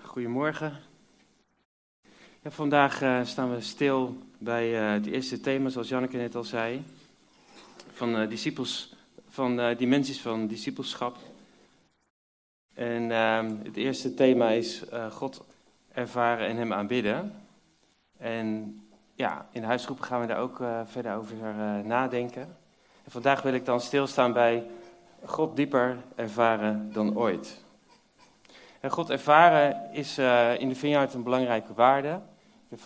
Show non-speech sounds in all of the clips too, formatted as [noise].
Goedemorgen. Ja, vandaag uh, staan we stil bij uh, het eerste thema, zoals Janneke net al zei, van, uh, disciples, van dimensies van discipelschap. En ehm, het eerste thema is God ervaren en Hem aanbidden. En ja, in de huisgroepen gaan we daar ook verder over nadenken. En vandaag wil ik dan stilstaan bij God dieper ervaren dan ooit. God ervaren is uh, in de Vineyard een belangrijke waarde.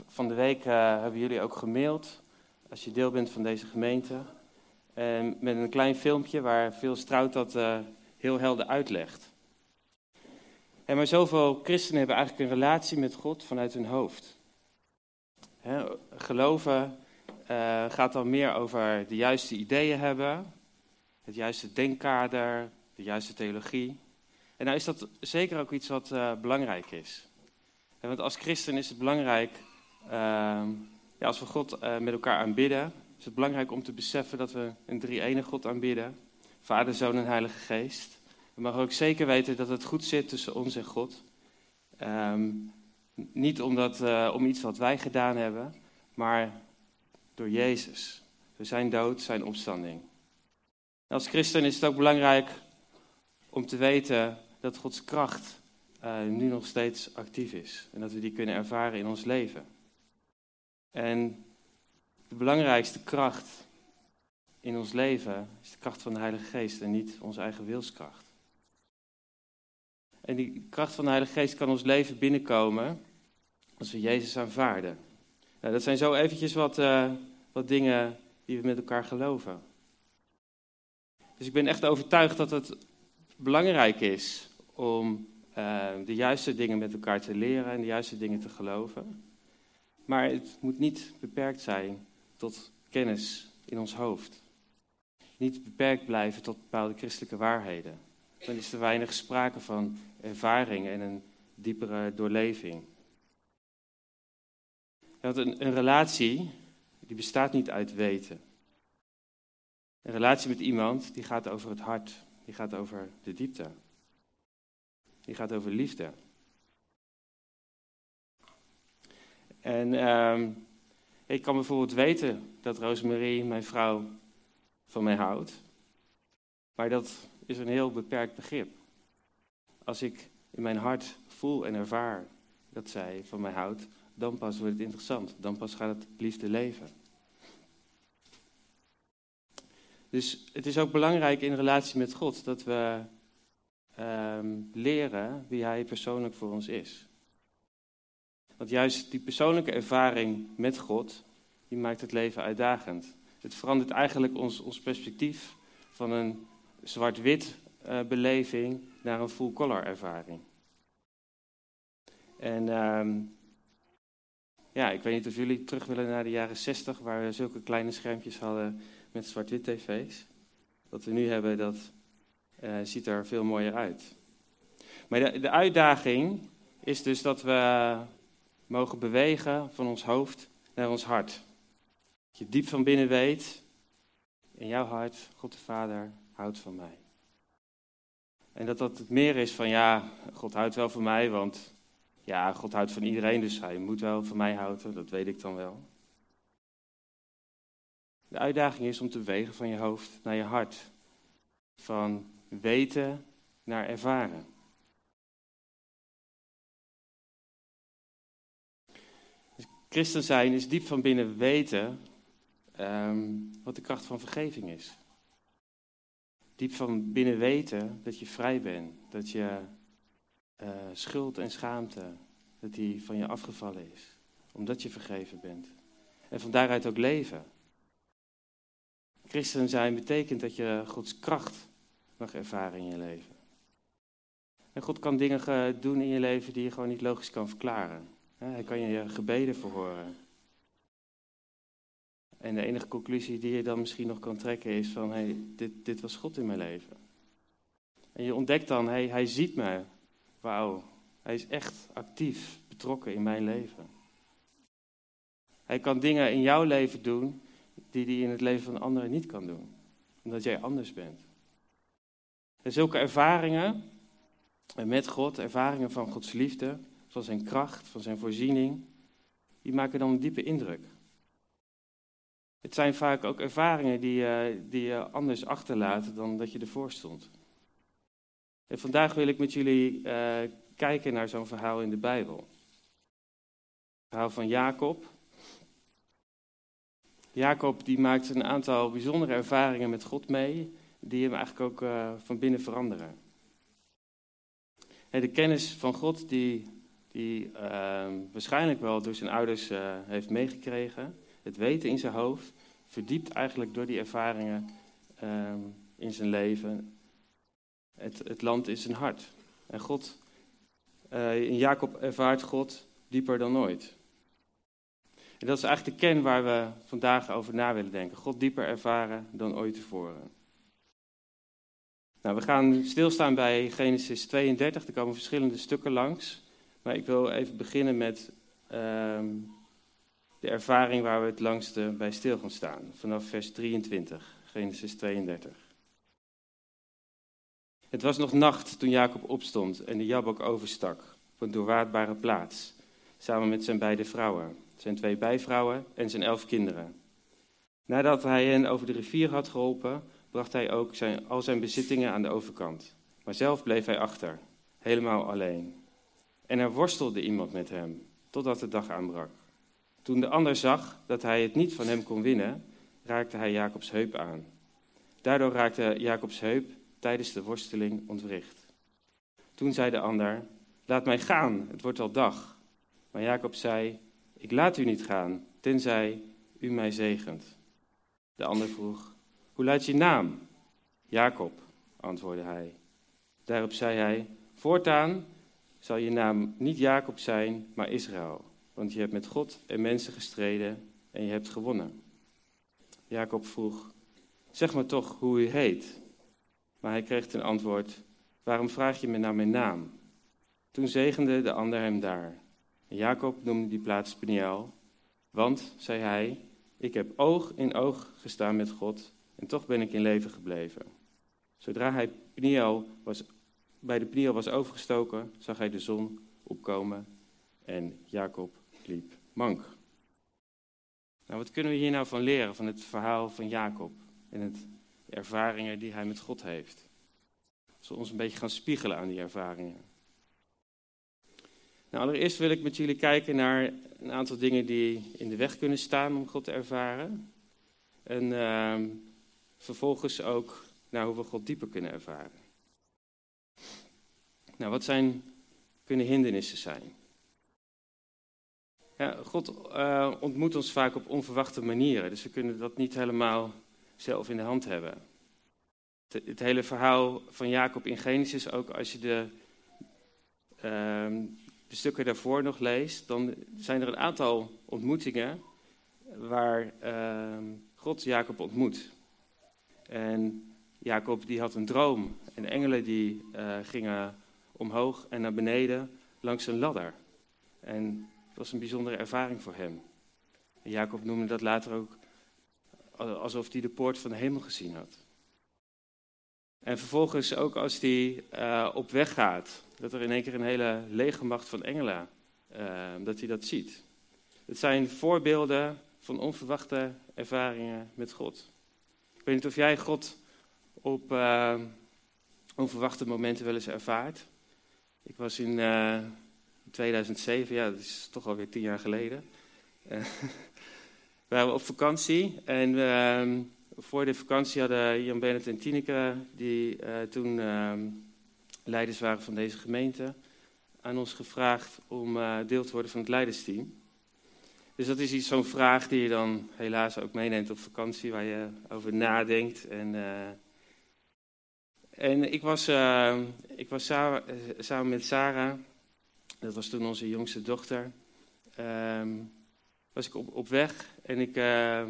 Van de week uh, hebben jullie ook gemaild, als je deel bent van deze gemeente. En met een klein filmpje waar veel Strout dat uh, heel helder uitlegt. En maar zoveel christenen hebben eigenlijk een relatie met God vanuit hun hoofd. He, geloven gaat dan meer over de juiste ideeën hebben, het juiste denkkader, de juiste theologie. En nou is dat zeker ook iets wat uh, belangrijk is. want als christen is het belangrijk, uh, ja, als we God uh, met elkaar aanbidden, is het belangrijk om te beseffen dat we een drie-ene God aanbidden. Vader, Zoon en Heilige Geest. We mogen ook zeker weten dat het goed zit tussen ons en God. Um, niet omdat, uh, om iets wat wij gedaan hebben, maar door Jezus. We zijn dood, zijn opstanding. als christen is het ook belangrijk om te weten dat Gods kracht uh, nu nog steeds actief is. En dat we die kunnen ervaren in ons leven. En de belangrijkste kracht in ons leven is de kracht van de Heilige Geest en niet onze eigen wilskracht. En die kracht van de Heilige Geest kan ons leven binnenkomen als we Jezus aanvaarden. Nou, dat zijn zo eventjes wat, uh, wat dingen die we met elkaar geloven. Dus ik ben echt overtuigd dat het belangrijk is om uh, de juiste dingen met elkaar te leren en de juiste dingen te geloven. Maar het moet niet beperkt zijn tot kennis in ons hoofd. Niet beperkt blijven tot bepaalde christelijke waarheden. Dan is er weinig sprake van ervaring en een diepere doorleving. Want een, een relatie, die bestaat niet uit weten. Een relatie met iemand, die gaat over het hart. Die gaat over de diepte. Die gaat over liefde. En uh, ik kan bijvoorbeeld weten dat Rosemarie, mijn vrouw, van mij houdt. Maar dat is een heel beperkt begrip. Als ik in mijn hart voel en ervaar dat zij van mij houdt, dan pas wordt het interessant. Dan pas gaat het liefde leven. Dus het is ook belangrijk in relatie met God dat we um, leren wie Hij persoonlijk voor ons is. Want juist die persoonlijke ervaring met God, die maakt het leven uitdagend. Het verandert eigenlijk ons, ons perspectief van een zwart-wit uh, beleving naar een full-color ervaring. En um, ja, ik weet niet of jullie terug willen naar de jaren 60, waar we zulke kleine schermpjes hadden met zwart-wit tv's. Wat we nu hebben, dat uh, ziet er veel mooier uit. Maar de, de uitdaging is dus dat we mogen bewegen van ons hoofd naar ons hart. Dat je diep van binnen weet, in jouw hart, God de Vader houdt van mij. En dat dat meer is van, ja, God houdt wel van mij, want ja, God houdt van iedereen, dus hij moet wel van mij houden, dat weet ik dan wel. De uitdaging is om te bewegen van je hoofd naar je hart. Van weten naar ervaren. Dus christen zijn is diep van binnen weten um, wat de kracht van vergeving is. Diep van binnen weten dat je vrij bent, dat je uh, schuld en schaamte, dat die van je afgevallen is, omdat je vergeven bent. En van daaruit ook leven. Christen zijn betekent dat je Gods kracht mag ervaren in je leven. En God kan dingen doen in je leven die je gewoon niet logisch kan verklaren. Hij kan je gebeden verhoren. En de enige conclusie die je dan misschien nog kan trekken is van, hey, dit, dit was God in mijn leven. En je ontdekt dan, hey, hij ziet me. Wauw, hij is echt actief betrokken in mijn leven. Hij kan dingen in jouw leven doen die hij in het leven van anderen niet kan doen. Omdat jij anders bent. En zulke ervaringen met God, ervaringen van Gods liefde, van zijn kracht, van zijn voorziening, die maken dan een diepe indruk. Het zijn vaak ook ervaringen die, uh, die je anders achterlaat dan dat je ervoor stond. En vandaag wil ik met jullie uh, kijken naar zo'n verhaal in de Bijbel. Het verhaal van Jacob. Jacob die maakt een aantal bijzondere ervaringen met God mee, die hem eigenlijk ook uh, van binnen veranderen. En de kennis van God die, die uh, waarschijnlijk wel door zijn ouders uh, heeft meegekregen, het weten in zijn hoofd, verdiept eigenlijk door die ervaringen ehm, in zijn leven het, het land in zijn hart. En God, uh, in Jacob ervaart God dieper dan ooit. En dat is eigenlijk de kern waar we vandaag over na willen denken. God dieper ervaren dan ooit tevoren. Nou, we gaan stilstaan bij Genesis 32. Er komen verschillende stukken langs. Maar ik wil even beginnen met ehm, de ervaring waar we het langste bij stil gaan staan. Vanaf vers 23, Genesis 32. Het was nog nacht toen Jacob opstond en de Jabok overstak op een doorwaardbare plaats, samen met zijn beide vrouwen, zijn twee bijvrouwen en zijn elf kinderen. Nadat hij hen over de rivier had geholpen, bracht hij ook zijn, al zijn bezittingen aan de overkant. Maar zelf bleef hij achter, helemaal alleen. En er worstelde iemand met hem, totdat de dag aanbrak. Toen de ander zag dat hij het niet van hem kon winnen, raakte hij Jacobs heup aan. Daardoor raakte Jacobs heup tijdens de worsteling ontwricht. Toen zei de ander: Laat mij gaan, het wordt al dag. Maar Jacob zei: Ik laat u niet gaan, tenzij u mij zegent. De ander vroeg: Hoe luidt je naam? Jacob, antwoordde hij. Daarop zei hij: Voortaan zal je naam niet Jacob zijn, maar Israël, want je hebt met God en mensen gestreden en je hebt gewonnen. Jacob vroeg: Zeg me toch hoe u heet. Maar hij kreeg ten antwoord: Waarom vraag je me naar mijn naam? Toen zegende de ander hem daar. Jacob noemde die plaats Peniel, want, zei hij, ik heb oog in oog gestaan met God en toch ben ik in leven gebleven. Zodra hij was, bij de Peniel was overgestoken, zag hij de zon opkomen en Jacob liep mank. Nou, wat kunnen we hier nou van leren, van het verhaal van Jacob en het ervaringen die hij met God heeft. Als we ons een beetje gaan spiegelen aan die ervaringen. Nou, allereerst wil ik met jullie kijken naar een aantal dingen die in de weg kunnen staan om God te ervaren. En uh, vervolgens ook naar hoe we God dieper kunnen ervaren. Nou, wat zijn, kunnen hindernissen zijn? Ja, God uh, ontmoet ons vaak op onverwachte manieren, dus we kunnen dat niet helemaal zelf in de hand hebben. Het, hele verhaal van Jacob in Genesis, ook als je de, uh, de stukken daarvoor nog leest, dan zijn er een aantal ontmoetingen waar uh, God Jacob ontmoet. En Jacob die had een droom en engelen die uh, gingen omhoog en naar beneden langs een ladder. En het was een bijzondere ervaring voor hem. En Jacob noemde dat later ook alsof hij de poort van de hemel gezien had. En vervolgens ook als hij uh, op weg gaat, dat er in één keer een hele legermacht van engelen, uh, dat hij dat ziet. Het zijn voorbeelden van onverwachte ervaringen met God. Weet niet of jij God op uh, onverwachte momenten wel eens ervaart. Ik was in 2007, ja, dat is toch alweer tien jaar geleden. [laughs] We waren op vakantie en uh, voor de vakantie hadden Jan Bennett en Tineke, die uh, toen uh, leiders waren van deze gemeente, aan ons gevraagd om uh, deel te worden van het leidersteam. Dus dat is iets, zo'n vraag die je dan helaas ook meeneemt op vakantie, waar je over nadenkt. En, eh, en ik was, ik was samen, samen met Sarah, dat was toen onze jongste dochter. Ehm, was ik op, op weg en ik, uh,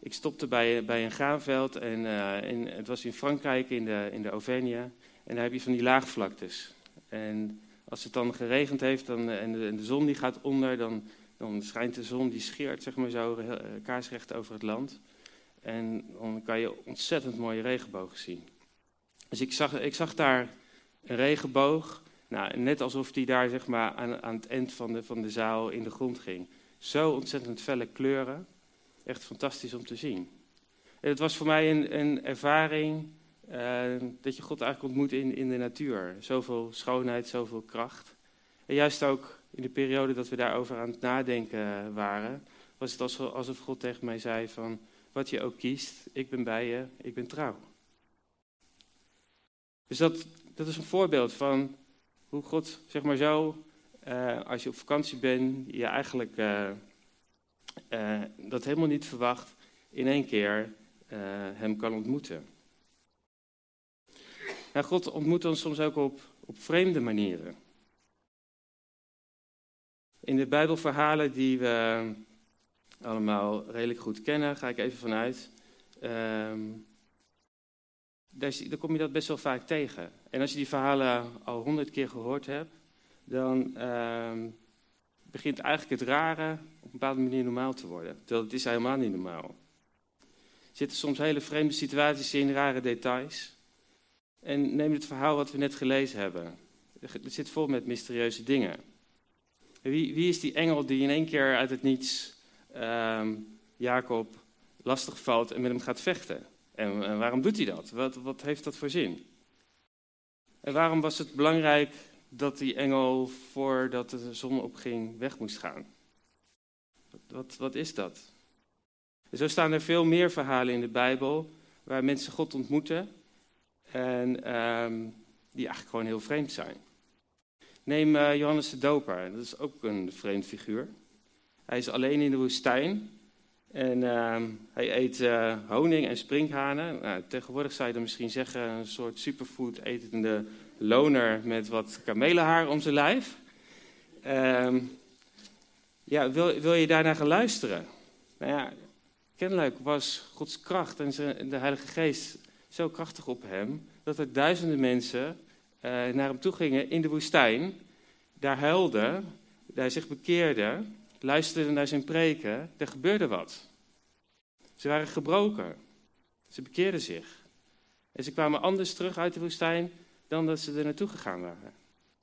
ik stopte bij, bij een graanveld. En in, het was in Frankrijk, in de, in de Auvergne. En daar heb je van die laagvlaktes. En als het dan geregend heeft dan, en, de, en de zon die gaat onder, dan, dan schijnt de zon, die scheert zeg maar zo uh, kaarsrecht over het land. En dan kan je ontzettend mooie regenbogen zien. Dus ik zag, ik zag daar een regenboog Nou, net alsof die daar zeg maar, aan, aan het eind van de, van de zaal in de grond ging. Zo ontzettend felle kleuren. Echt fantastisch om te zien. En het was voor mij een, een ervaring dat je God eigenlijk ontmoet in, in de natuur. Zoveel schoonheid, zoveel kracht. En juist ook in de periode dat we daarover aan het nadenken waren, was het alsof God tegen mij zei van, wat je ook kiest, ik ben bij je, ik ben trouw. Dus dat, dat is een voorbeeld van hoe God, zeg maar zo, uh, als je op vakantie bent, je eigenlijk uh, uh, dat helemaal niet verwacht, in één keer hem kan ontmoeten. Nou, God ontmoet ons soms ook op, op vreemde manieren. In de Bijbelverhalen die we allemaal redelijk goed kennen, ga ik even vanuit. Um, daar, dan kom je dat best wel vaak tegen. En als je die verhalen al honderd keer gehoord hebt, dan uh, begint eigenlijk het rare op een bepaalde manier normaal te worden. Terwijl het is helemaal niet normaal. Er zitten soms hele vreemde situaties in, rare details. En neem het verhaal wat we net gelezen hebben. Het zit vol met mysterieuze dingen. Wie, wie is die engel die in één keer uit het niets uh, Jacob lastig valt en met hem gaat vechten? En, waarom doet hij dat? Wat, wat heeft dat voor zin? En waarom was het belangrijk dat die engel voordat de zon opging weg moest gaan? Wat, wat is dat? Zo staan er veel meer verhalen in de Bijbel waar mensen God ontmoeten en um, die eigenlijk gewoon heel vreemd zijn. Neem uh, Johannes de Doper, dat is ook een vreemd figuur. Hij is alleen in de woestijn en uh, hij eet uh, honing en sprinkhanen. Nou, tegenwoordig zou je dan misschien zeggen een soort superfood etende loner met wat kamelenhaar om zijn lijf. Uh, ja, wil, wil je daarnaar gaan luisteren? Nou ja, kennelijk was Gods kracht en de Heilige Geest zo krachtig op hem, dat er duizenden mensen uh, naar hem toe gingen in de woestijn, daar huilden, daar zich bekeerden luisterden naar zijn preken, er gebeurde wat. Ze waren gebroken. Ze bekeerden zich. En ze kwamen anders terug uit de woestijn dan dat ze er naartoe gegaan waren.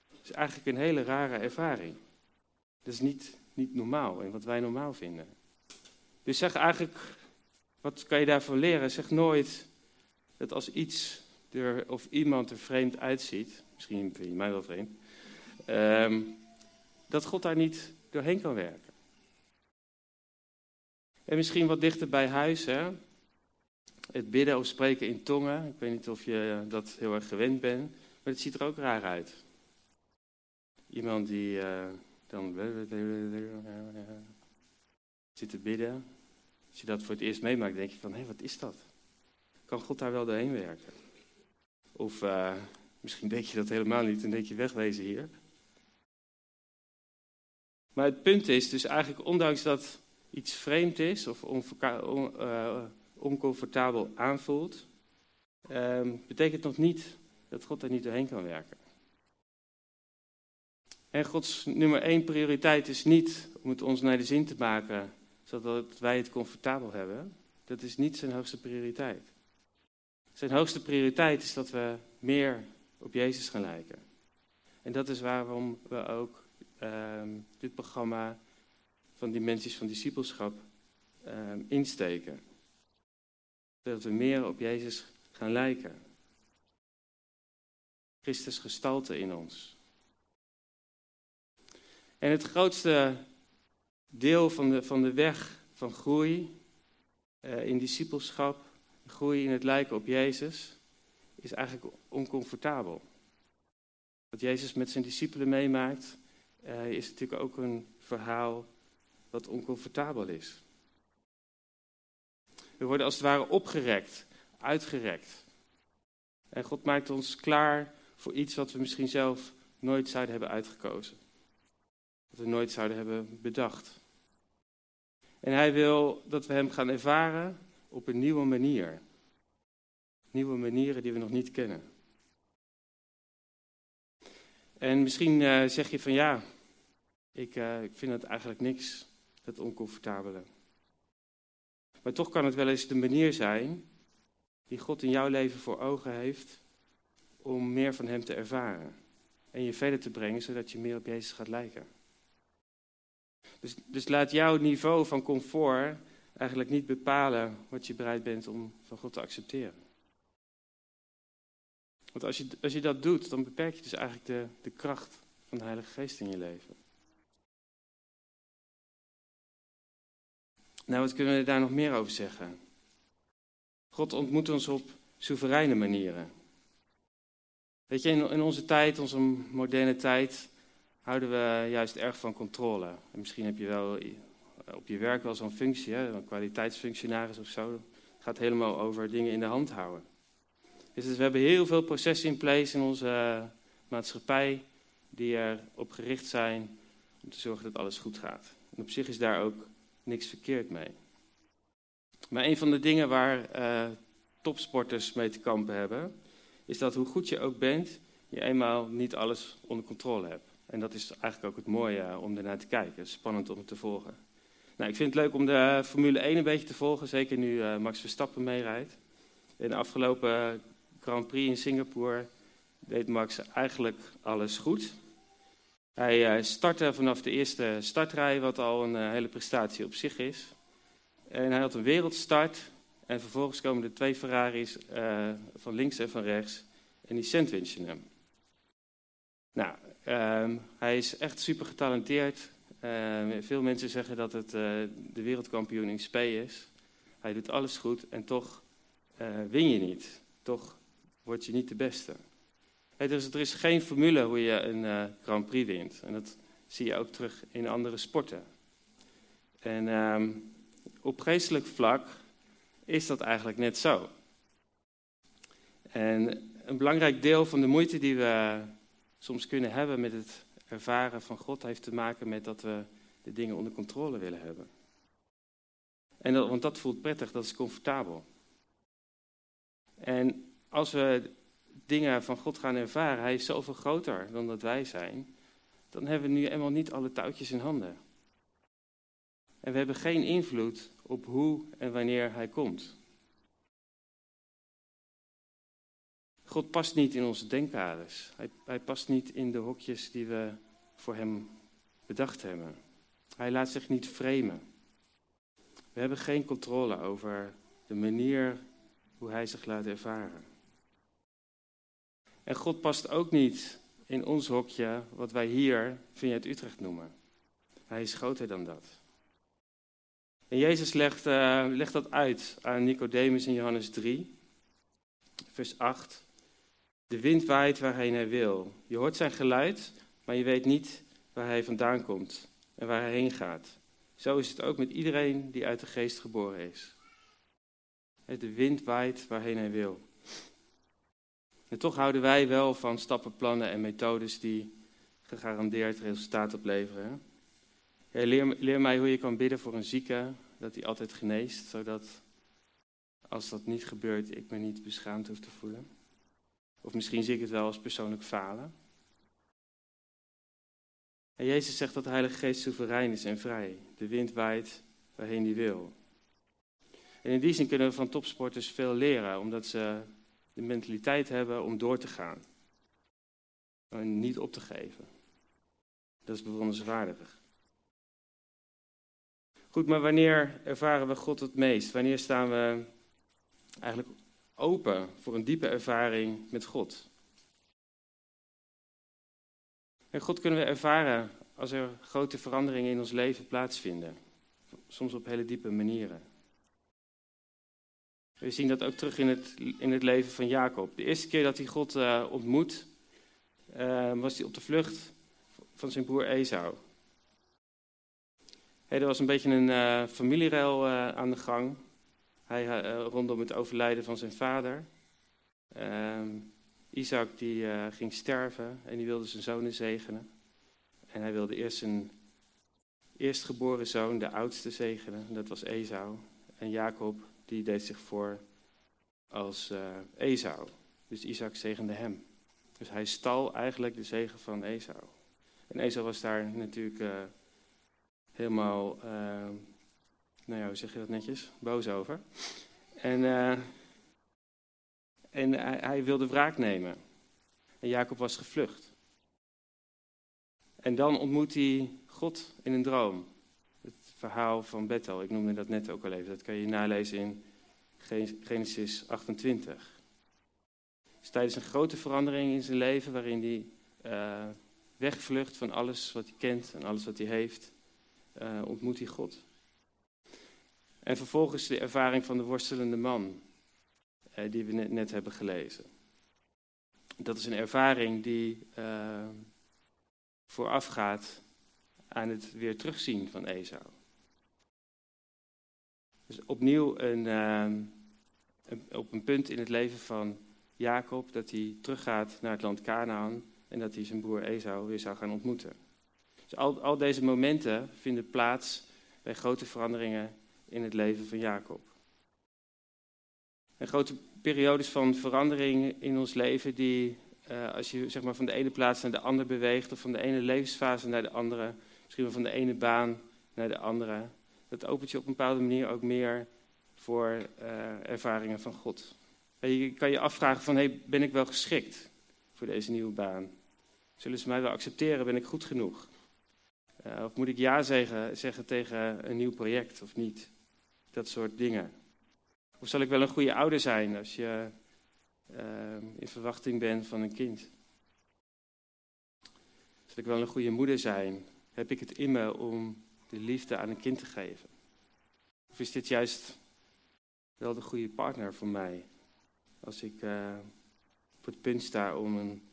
Dat is eigenlijk een hele rare ervaring. Dat is niet, niet normaal en wat wij normaal vinden. Dus zeg eigenlijk, wat kan je daarvan leren? Zeg nooit dat als iets er, of iemand er vreemd uitziet, misschien vind je mij wel vreemd, um, dat God daar niet doorheen kan werken. En misschien wat dichter bij huis, hè? het bidden of spreken in tongen. Ik weet niet of je dat heel erg gewend bent, maar het ziet er ook raar uit. Iemand die uh, dan zit te bidden. Als je dat voor het eerst meemaakt, denk je van, hé, wat is dat? Kan God daar wel doorheen werken? Of uh, misschien denk je dat helemaal niet en denk je wegwezen hier. Maar het punt is dus eigenlijk, ondanks dat iets vreemd is of uh, oncomfortabel aanvoelt, uh, betekent nog niet dat God er niet doorheen kan werken. En Gods nummer één prioriteit is niet om het ons naar de zin te maken, zodat wij het comfortabel hebben. Dat is niet zijn hoogste prioriteit. Zijn hoogste prioriteit is dat we meer op Jezus gaan lijken. En dat is waarom we ook uh, dit programma van dimensies van discipelschap uh, insteken. Dat we meer op Jezus gaan lijken. Christus gestalte in ons. En het grootste deel van de, van de weg van groei uh, in discipelschap, groei in het lijken op Jezus, is eigenlijk oncomfortabel. Wat Jezus met zijn discipelen meemaakt, uh, is natuurlijk ook een verhaal wat oncomfortabel is. We worden als het ware opgerekt, uitgerekt. En God maakt ons klaar voor iets wat we misschien zelf nooit zouden hebben uitgekozen. Wat we nooit zouden hebben bedacht. En hij wil dat we hem gaan ervaren op een nieuwe manier. Nieuwe manieren die we nog niet kennen. En misschien uh, zeg je van ja, ik, uh, ik vind het eigenlijk niks het oncomfortabele. Maar toch kan het wel eens de manier zijn die God in jouw leven voor ogen heeft om meer van Hem te ervaren. en je verder te brengen, zodat je meer op Jezus gaat lijken. Dus, dus laat jouw niveau van comfort eigenlijk niet bepalen wat je bereid bent om van God te accepteren. Want als je, als je dat doet, dan beperk je dus eigenlijk de, de kracht van de Heilige Geest in je leven. Nou, wat kunnen we daar nog meer over zeggen? God ontmoet ons op soevereine manieren. Weet je, in, in onze tijd, onze moderne tijd, houden we juist erg van controle. En misschien heb je wel op je werk wel zo'n functie, hè, een kwaliteitsfunctionaris of zo. Het gaat helemaal over dingen in de hand houden. Dus, we hebben heel veel processen in place in onze maatschappij die erop gericht zijn om te zorgen dat alles goed gaat. En op zich is daar ook niks verkeerd mee. Maar een van de dingen waar uh, topsporters mee te kampen hebben, is dat hoe goed je ook bent, je eenmaal niet alles onder controle hebt. En dat is eigenlijk ook het mooie uh, om ernaar te kijken. Spannend om het te volgen. Nou, ik vind het leuk om de Formule 1 een beetje te volgen, zeker nu uh, Max Verstappen meerijdt. In de afgelopen Grand Prix in Singapore deed Max eigenlijk alles goed. Hij startte vanaf de eerste startrij, wat al een hele prestatie op zich is. En hij had een wereldstart. En vervolgens komen er twee Ferraris van links en van rechts. En die sandwichen hem. Nou, um, hij is echt super getalenteerd. Uh, veel mensen zeggen dat het uh, de wereldkampioen in spe is. Hij doet alles goed en toch win je niet. Toch word je niet de beste. Dus er is geen formule hoe je een Grand Prix wint. En dat zie je ook terug in andere sporten. En um, op geestelijk vlak is dat eigenlijk net zo. En een belangrijk deel van de moeite die we soms kunnen hebben met het ervaren van God heeft te maken met dat we de dingen onder controle willen hebben. En dat, want dat voelt prettig, dat is comfortabel. En als we dingen van God gaan ervaren, Hij is zoveel groter dan dat wij zijn, dan hebben we nu eenmaal niet alle touwtjes in handen. En we hebben geen invloed op hoe en wanneer hij komt. God past niet in onze denkkaders. Hij, hij past niet in de hokjes die we voor hem bedacht hebben. Hij laat zich niet framen. We hebben geen controle over de manier hoe hij zich laat ervaren. En God past ook niet in ons hokje, wat wij hier Vignette Utrecht noemen. Hij is groter dan dat. En Jezus legt, uh, legt dat uit aan Nicodemus in Johannes 3, vers 8. De wind waait waarheen hij wil. Je hoort zijn geluid, maar je weet niet waar hij vandaan komt en waar hij heen gaat. Zo is het ook met iedereen die uit de geest geboren is. De wind waait waarheen hij wil. En toch houden wij wel van stappenplannen en methodes die gegarandeerd resultaat opleveren. Leer, leer mij hoe je kan bidden voor een zieke, dat hij altijd geneest, zodat als dat niet gebeurt, ik me niet beschaamd hoef te voelen. Of misschien zie ik het wel als persoonlijk falen. En Jezus zegt dat de Heilige Geest soeverein is en vrij. De wind waait waarheen hij wil. En in die zin kunnen we van topsporters veel leren, omdat ze de mentaliteit hebben om door te gaan. En niet op te geven. Dat is bewonderenswaardig. Goed, maar wanneer ervaren we God het meest? Wanneer staan we eigenlijk open voor een diepe ervaring met God? En God kunnen we ervaren als er grote veranderingen in ons leven plaatsvinden. Soms op hele diepe manieren. We zien dat ook terug in het, in het leven van Jacob. De eerste keer dat hij God uh, ontmoet, uh, was hij op de vlucht van zijn broer Esau. Hey, er was een beetje een uh, aan de gang. Hij, uh, rondom het overlijden van zijn vader. Ehm, Isaac die ging sterven en die wilde zijn zonen zegenen. En hij wilde eerst zijn eerstgeboren zoon, de oudste, zegenen. Dat was Esau. En Jacob die deed zich voor als Esau. Dus Isaac zegende hem. Dus hij stal eigenlijk de zegen van Esau. En Esau was daar natuurlijk helemaal, uh, nou ja, hoe zeg je dat netjes, boos over. En, uh, en hij, wilde wraak nemen. En Jacob was gevlucht. En dan ontmoet hij God in een droom. Het verhaal van Bethel, ik noemde dat net ook al even. Dat kan je nalezen in Genesis 28. Dus tijdens een grote verandering in zijn leven, waarin hij uh, wegvlucht van alles wat hij kent en alles wat hij heeft, uh, ontmoet hij God. En vervolgens de ervaring van de worstelende man, uh, die we net, hebben gelezen. Dat is een ervaring die voorafgaat aan het weer terugzien van Esau. Dus opnieuw een, een, op een punt in het leven van Jacob dat hij teruggaat naar het land Canaan en dat hij zijn broer Esau weer zou gaan ontmoeten. Dus al, al deze momenten vinden plaats bij grote veranderingen in het leven van Jacob. En grote periodes van verandering in ons leven die, uh, als je zeg maar, van de ene plaats naar de andere beweegt, of van de ene levensfase naar de andere, misschien wel van de ene baan naar de andere, dat opent je op een bepaalde manier ook meer voor uh, ervaringen van God. En je kan je afvragen van, hey, ben ik wel geschikt voor deze nieuwe baan? Zullen ze mij wel accepteren? Ben ik goed genoeg? Uh, of moet ik ja zeggen, zeggen tegen een nieuw project of niet? Dat soort dingen. Of zal ik wel een goede ouder zijn als je uh, in verwachting bent van een kind? Zal ik wel een goede moeder zijn? Heb ik het in me om de liefde aan een kind te geven? Of is dit juist wel de goede partner voor mij? Als ik uh, op het punt sta om een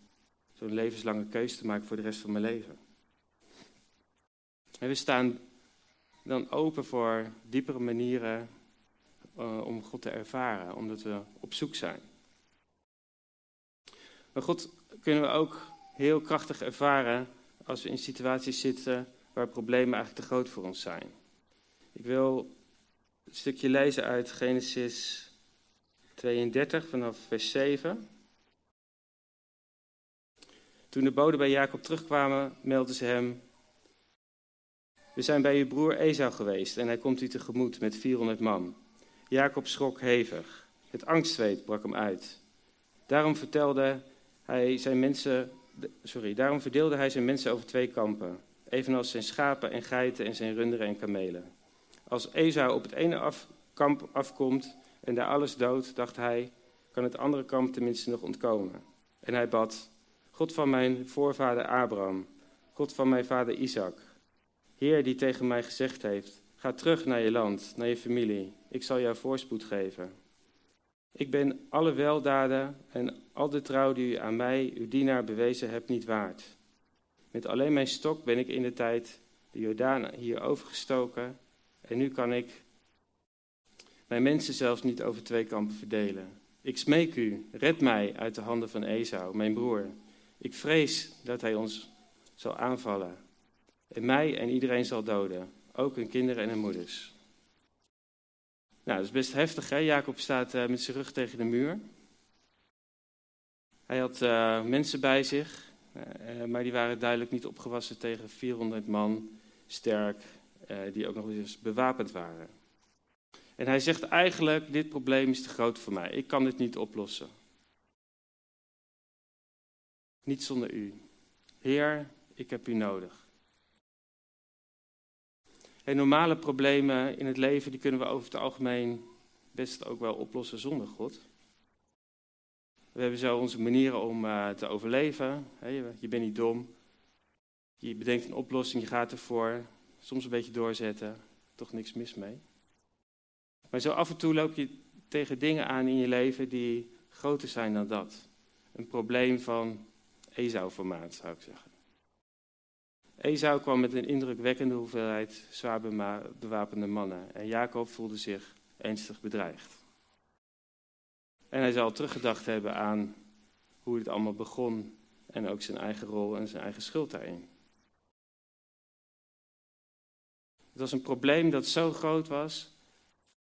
zo'n levenslange keuze te maken voor de rest van mijn leven. En we staan dan open voor diepere manieren uh, om God te ervaren, omdat we op zoek zijn. Maar God kunnen we ook heel krachtig ervaren als we in situaties zitten waar problemen eigenlijk te groot voor ons zijn. Ik wil een stukje lezen uit Genesis 32 vanaf vers 7. Toen de boden bij Jacob terugkwamen, meldden ze hem: We zijn bij uw broer Esau geweest en hij komt u tegemoet met 400 man. Jacob schrok hevig. Het angstzweet brak hem uit. Daarom vertelde hij zijn mensen, sorry, daarom verdeelde hij zijn mensen over twee kampen, evenals zijn schapen en geiten en zijn runderen en kamelen. Als Esau op het ene kamp afkomt en daar alles dood, dacht hij, kan het andere kamp tenminste nog ontkomen. En hij bad: God van mijn voorvader Abraham, God van mijn vader Isaac. Heer die tegen mij gezegd heeft, ga terug naar je land, naar je familie, ik zal jou voorspoed geven. Ik ben alle weldaden en al de trouw die u aan mij, uw dienaar, bewezen hebt, niet waard. Met alleen mijn stok ben ik in de tijd de Jordaan hier overgestoken en nu kan ik mijn mensen zelfs niet over twee kampen verdelen. Ik smeek u, red mij uit de handen van Esau, mijn broer, ik vrees dat hij ons zal aanvallen. En mij en iedereen zal doden. Ook hun kinderen en hun moeders. Nou, dat is best heftig, hè? Jacob staat uh, met zijn rug tegen de muur. Hij had uh, mensen bij zich, uh, maar die waren duidelijk niet opgewassen tegen 400 man, sterk, die ook nog eens bewapend waren. En hij zegt eigenlijk, dit probleem is te groot voor mij. Ik kan dit niet oplossen. Niet zonder u. Heer, ik heb u nodig. En normale problemen in het leven die kunnen we over het algemeen best ook wel oplossen zonder God. We hebben zo onze manieren om uh, te overleven. je bent niet dom. Je bedenkt een oplossing, je gaat ervoor. Soms een beetje doorzetten. Toch niks mis mee. Maar zo af en toe loop je tegen dingen aan in je leven die groter zijn dan dat. Een probleem van Esau-formaat, zou ik zeggen. Esau kwam met een indrukwekkende hoeveelheid zwaar bewapende mannen en Jacob voelde zich ernstig bedreigd. En hij zal teruggedacht hebben aan hoe het allemaal begon en ook zijn eigen rol en zijn eigen schuld daarin. Het was een probleem dat zo groot was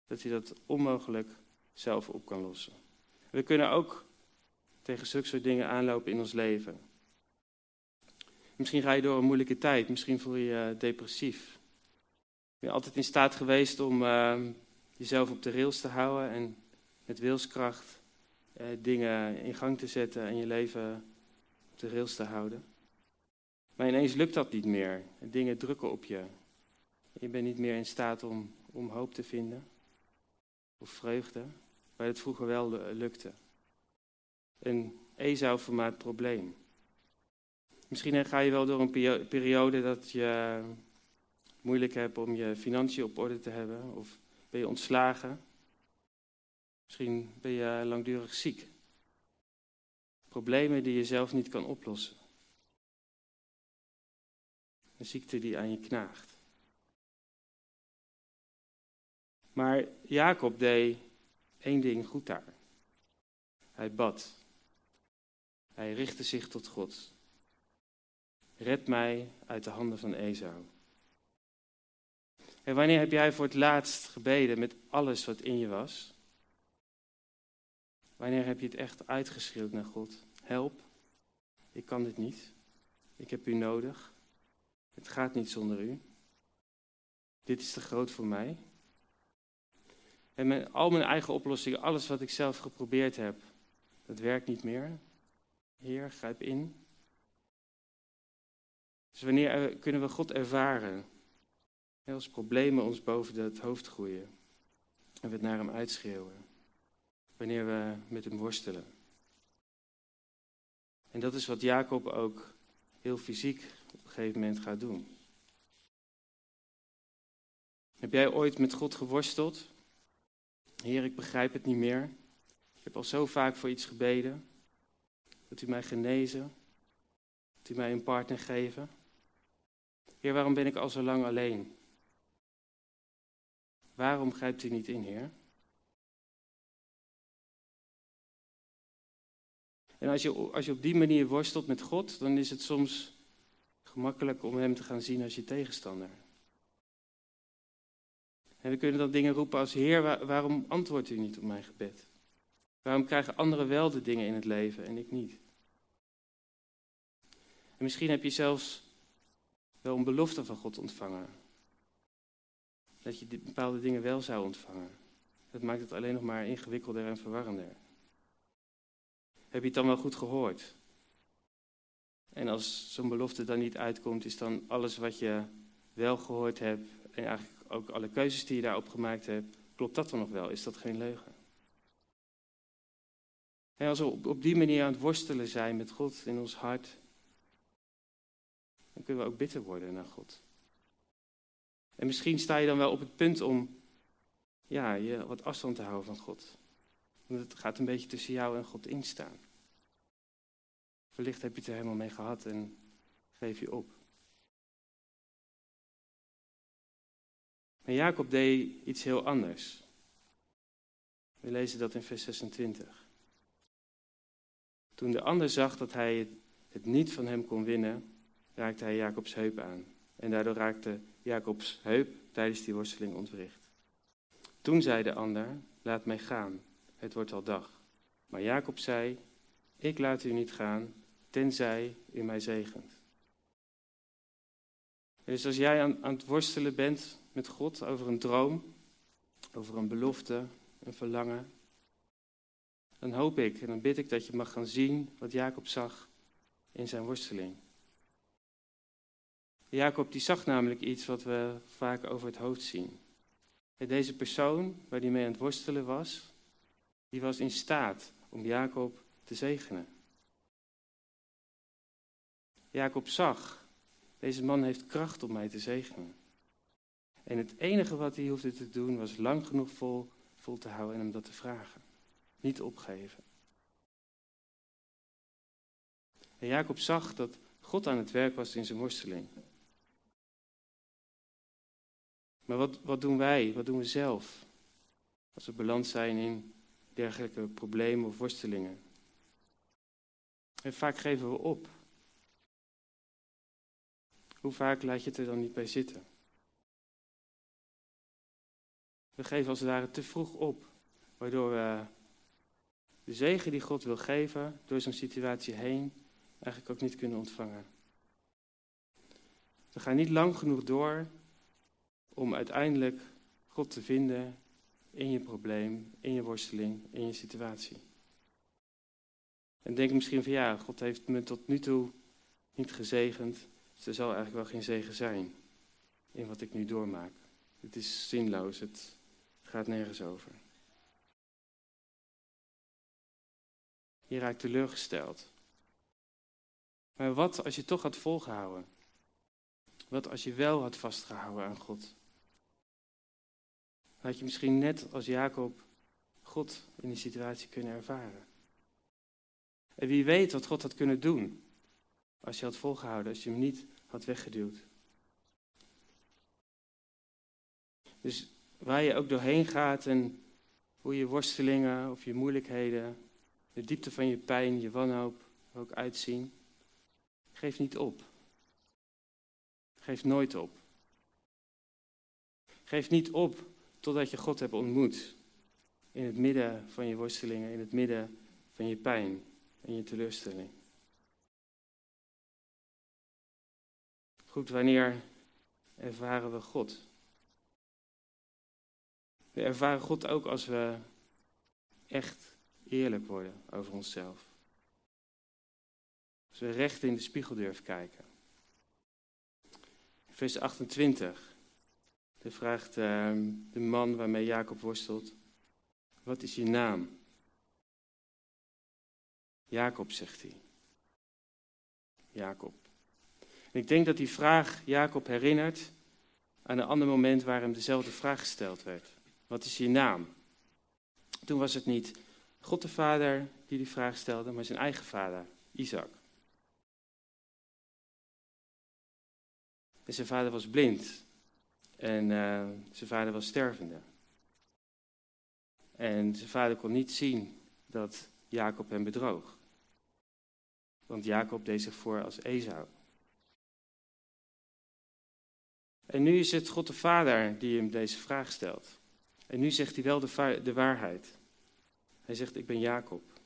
dat hij dat onmogelijk zelf op kan lossen. We kunnen ook tegen zulke soort dingen aanlopen in ons leven. Misschien ga je door een moeilijke tijd, misschien voel je je depressief. Ben je altijd in staat geweest om uh, jezelf op de rails te houden en met wilskracht uh, dingen in gang te zetten en je leven op de rails te houden? Maar ineens lukt dat niet meer. Dingen drukken op je. Je bent niet meer in staat om, om hoop te vinden. Of vreugde. Waar het vroeger wel lukte. Een Esau-formaat probleem. Misschien ga je wel door een periode dat je moeilijk hebt om je financiën op orde te hebben. Of ben je ontslagen. Misschien ben je langdurig ziek. Problemen die je zelf niet kan oplossen. Een ziekte die aan je knaagt. Maar Jacob deed één ding goed daar. Hij bad. Hij richtte zich tot God. Red mij uit de handen van Esau. En wanneer heb jij voor het laatst gebeden met alles wat in je was? Wanneer heb je het echt uitgeschreeuwd naar God? Help, ik kan dit niet. Ik heb u nodig. Het gaat niet zonder u. Dit is te groot voor mij. En met al mijn eigen oplossingen, alles wat ik zelf geprobeerd heb, dat werkt niet meer. Heer, grijp in. Dus wanneer kunnen we God ervaren? Als problemen ons boven het hoofd groeien en we het naar hem uitschreeuwen. Wanneer we met hem worstelen. En dat is wat Jacob ook heel fysiek op een gegeven moment gaat doen. Heb jij ooit met God geworsteld? Heer, ik begrijp het niet meer. Ik heb al zo vaak voor iets gebeden. Dat u mij genezen. Dat u mij een partner geven. Heer, waarom ben ik al zo lang alleen? Waarom grijpt u niet in, Heer? En als je, als je op die manier worstelt met God, dan is het soms gemakkelijk om Hem te gaan zien als je tegenstander. En we kunnen dan dingen roepen als Heer, waarom antwoordt u niet op mijn gebed? Waarom krijgen anderen wel de dingen in het leven en ik niet? En misschien heb je zelfs wel een belofte van God ontvangen. Dat je bepaalde dingen wel zou ontvangen. Dat maakt het alleen nog maar ingewikkelder en verwarrender. Heb je het dan wel goed gehoord? En als zo'n belofte dan niet uitkomt, is dan alles wat je wel gehoord hebt en eigenlijk ook alle keuzes die je daarop gemaakt hebt, klopt dat dan nog wel? Is dat geen leugen? En als we op, die manier aan het worstelen zijn met God in ons hart, dan kunnen we ook bitter worden naar God. En misschien sta je dan wel op het punt om ja, je wat afstand te houden van God. Want het gaat een beetje tussen jou en God instaan. Wellicht heb je het er helemaal mee gehad en geef je op. Maar Jacob deed iets heel anders. We lezen dat in vers 26. Toen de ander zag dat hij het niet van hem kon winnen, raakte hij Jacobs heup aan. En daardoor raakte Jacobs heup tijdens die worsteling ontwricht. Toen zei de ander, laat mij gaan, het wordt al dag. Maar Jacob zei, ik laat u niet gaan, tenzij u mij zegent. Dus als jij aan, aan het worstelen bent met God over een droom, over een belofte, een verlangen, dan hoop ik en dan bid ik dat je mag gaan zien wat Jacob zag in zijn worsteling. Jacob die zag namelijk iets wat we vaak over het hoofd zien. Deze persoon waar hij mee aan het worstelen was, die was in staat om Jacob te zegenen. Jacob zag, deze man heeft kracht om mij te zegenen. En het enige wat hij hoefde te doen was lang genoeg vol, vol te houden en hem dat te vragen. Niet opgeven. En Jacob zag dat God aan het werk was in zijn worsteling. Maar wat, wat doen wij, wat doen we zelf als we beland zijn in dergelijke problemen of worstelingen? En vaak geven we op. Hoe vaak laat je het er dan niet bij zitten? We geven als het ware te vroeg op, waardoor we de zegen die God wil geven door zo'n situatie heen eigenlijk ook niet kunnen ontvangen. We gaan niet lang genoeg door om uiteindelijk God te vinden in je probleem, in je worsteling, in je situatie. En denk misschien van ja, God heeft me tot nu toe niet gezegend. Dus er zal eigenlijk wel geen zegen zijn in wat ik nu doormaak. Het is zinloos, het gaat nergens over. Je raakt teleurgesteld. Maar wat als je toch had volgehouden? Wat als je wel had vastgehouden aan God? Had je misschien net als Jacob God in die situatie kunnen ervaren. En wie weet wat God had kunnen doen als je had volgehouden, als je hem niet had weggeduwd. Dus waar je ook doorheen gaat en hoe je worstelingen of je moeilijkheden, de diepte van je pijn, je wanhoop ook uitzien, geef niet op. Geef nooit op. Geef niet op totdat je God hebt ontmoet. In het midden van je worstelingen, in het midden van je pijn en je teleurstelling. Goed, wanneer ervaren we God? We ervaren God ook als we echt eerlijk worden over onszelf. Als we recht in de spiegel durven kijken. Vers 28. Daar vraagt uh, de man waarmee Jacob worstelt: Wat is je naam? Jacob, zegt hij. Jacob. En ik denk dat die vraag Jacob herinnert aan een ander moment waar hem dezelfde vraag gesteld werd. Wat is je naam? Toen was het niet God de Vader die die vraag stelde, maar zijn eigen vader, Isaac. En zijn vader was blind. En uh, zijn vader was stervende. En zijn vader kon niet zien dat Jacob hem bedroog. Want Jacob deed zich voor als Esau. En nu is het God de Vader die hem deze vraag stelt. En nu zegt hij wel de, de waarheid. Hij zegt, ik ben Jacob.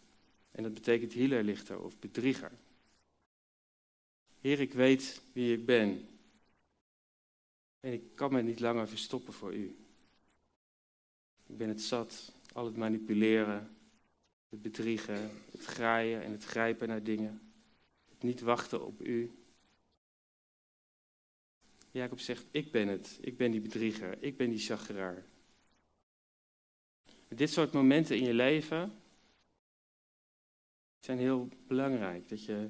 En dat betekent hielerlichter of bedrieger. Heer, ik weet wie ik ben. En ik kan me niet langer verstoppen voor u. Ik ben het zat, al het manipuleren, het bedriegen, het graaien en het grijpen naar dingen. Het niet wachten op u. Jacob zegt, ik ben het. Ik ben die bedrieger. Ik ben die chageraar. Dit soort momenten in je leven zijn heel belangrijk. Dat je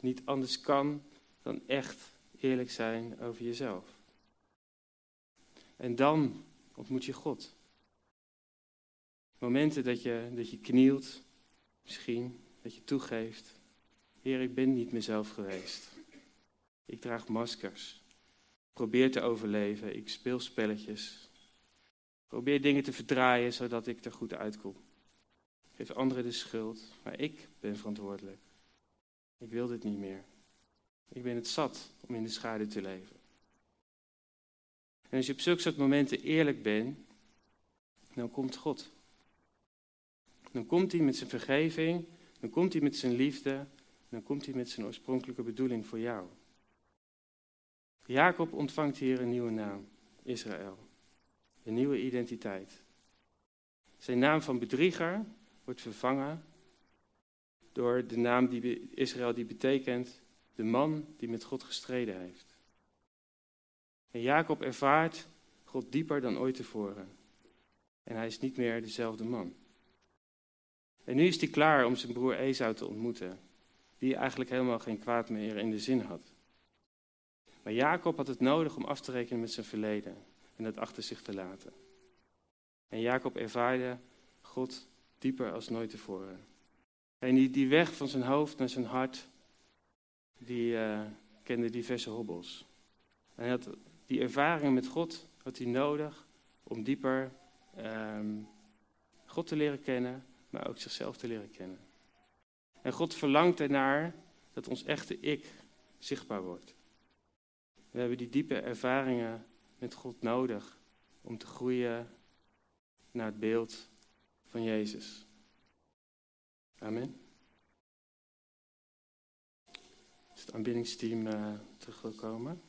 niet anders kan dan echt eerlijk zijn over jezelf. En dan ontmoet je God. Momenten dat je, dat je knielt, misschien, dat je toegeeft. Heer, ik ben niet mezelf geweest. Ik draag maskers. Probeer te overleven. Ik speel spelletjes. Probeer dingen te verdraaien zodat ik er goed uitkom. Geef anderen de schuld, maar ik ben verantwoordelijk. Ik wil dit niet meer. Ik ben het zat om in de schaduw te leven. En als je op zulke soort momenten eerlijk bent, dan komt God. Dan komt hij met zijn vergeving, dan komt hij met zijn liefde, dan komt hij met zijn oorspronkelijke bedoeling voor jou. Jacob ontvangt hier een nieuwe naam, Israël. Een nieuwe identiteit. Zijn naam van bedrieger wordt vervangen door de naam die Israël die betekent de man die met God gestreden heeft. En Jacob ervaart God dieper dan ooit tevoren. En hij is niet meer dezelfde man. En nu is hij klaar om zijn broer Esau te ontmoeten, die eigenlijk helemaal geen kwaad meer in de zin had. Maar Jacob had het nodig om af te rekenen met zijn verleden en het achter zich te laten. En Jacob ervaarde God dieper als nooit tevoren. En die, die weg van zijn hoofd naar zijn hart, die uh, kende diverse hobbels. En hij had die ervaring met God had hij nodig om dieper um, God te leren kennen, maar ook zichzelf te leren kennen. En God verlangt ernaar dat ons echte ik zichtbaar wordt. We hebben die diepe ervaringen met God nodig om te groeien naar het beeld van Jezus. Amen. Is het aanbiddingsteam uh, terug wil komen?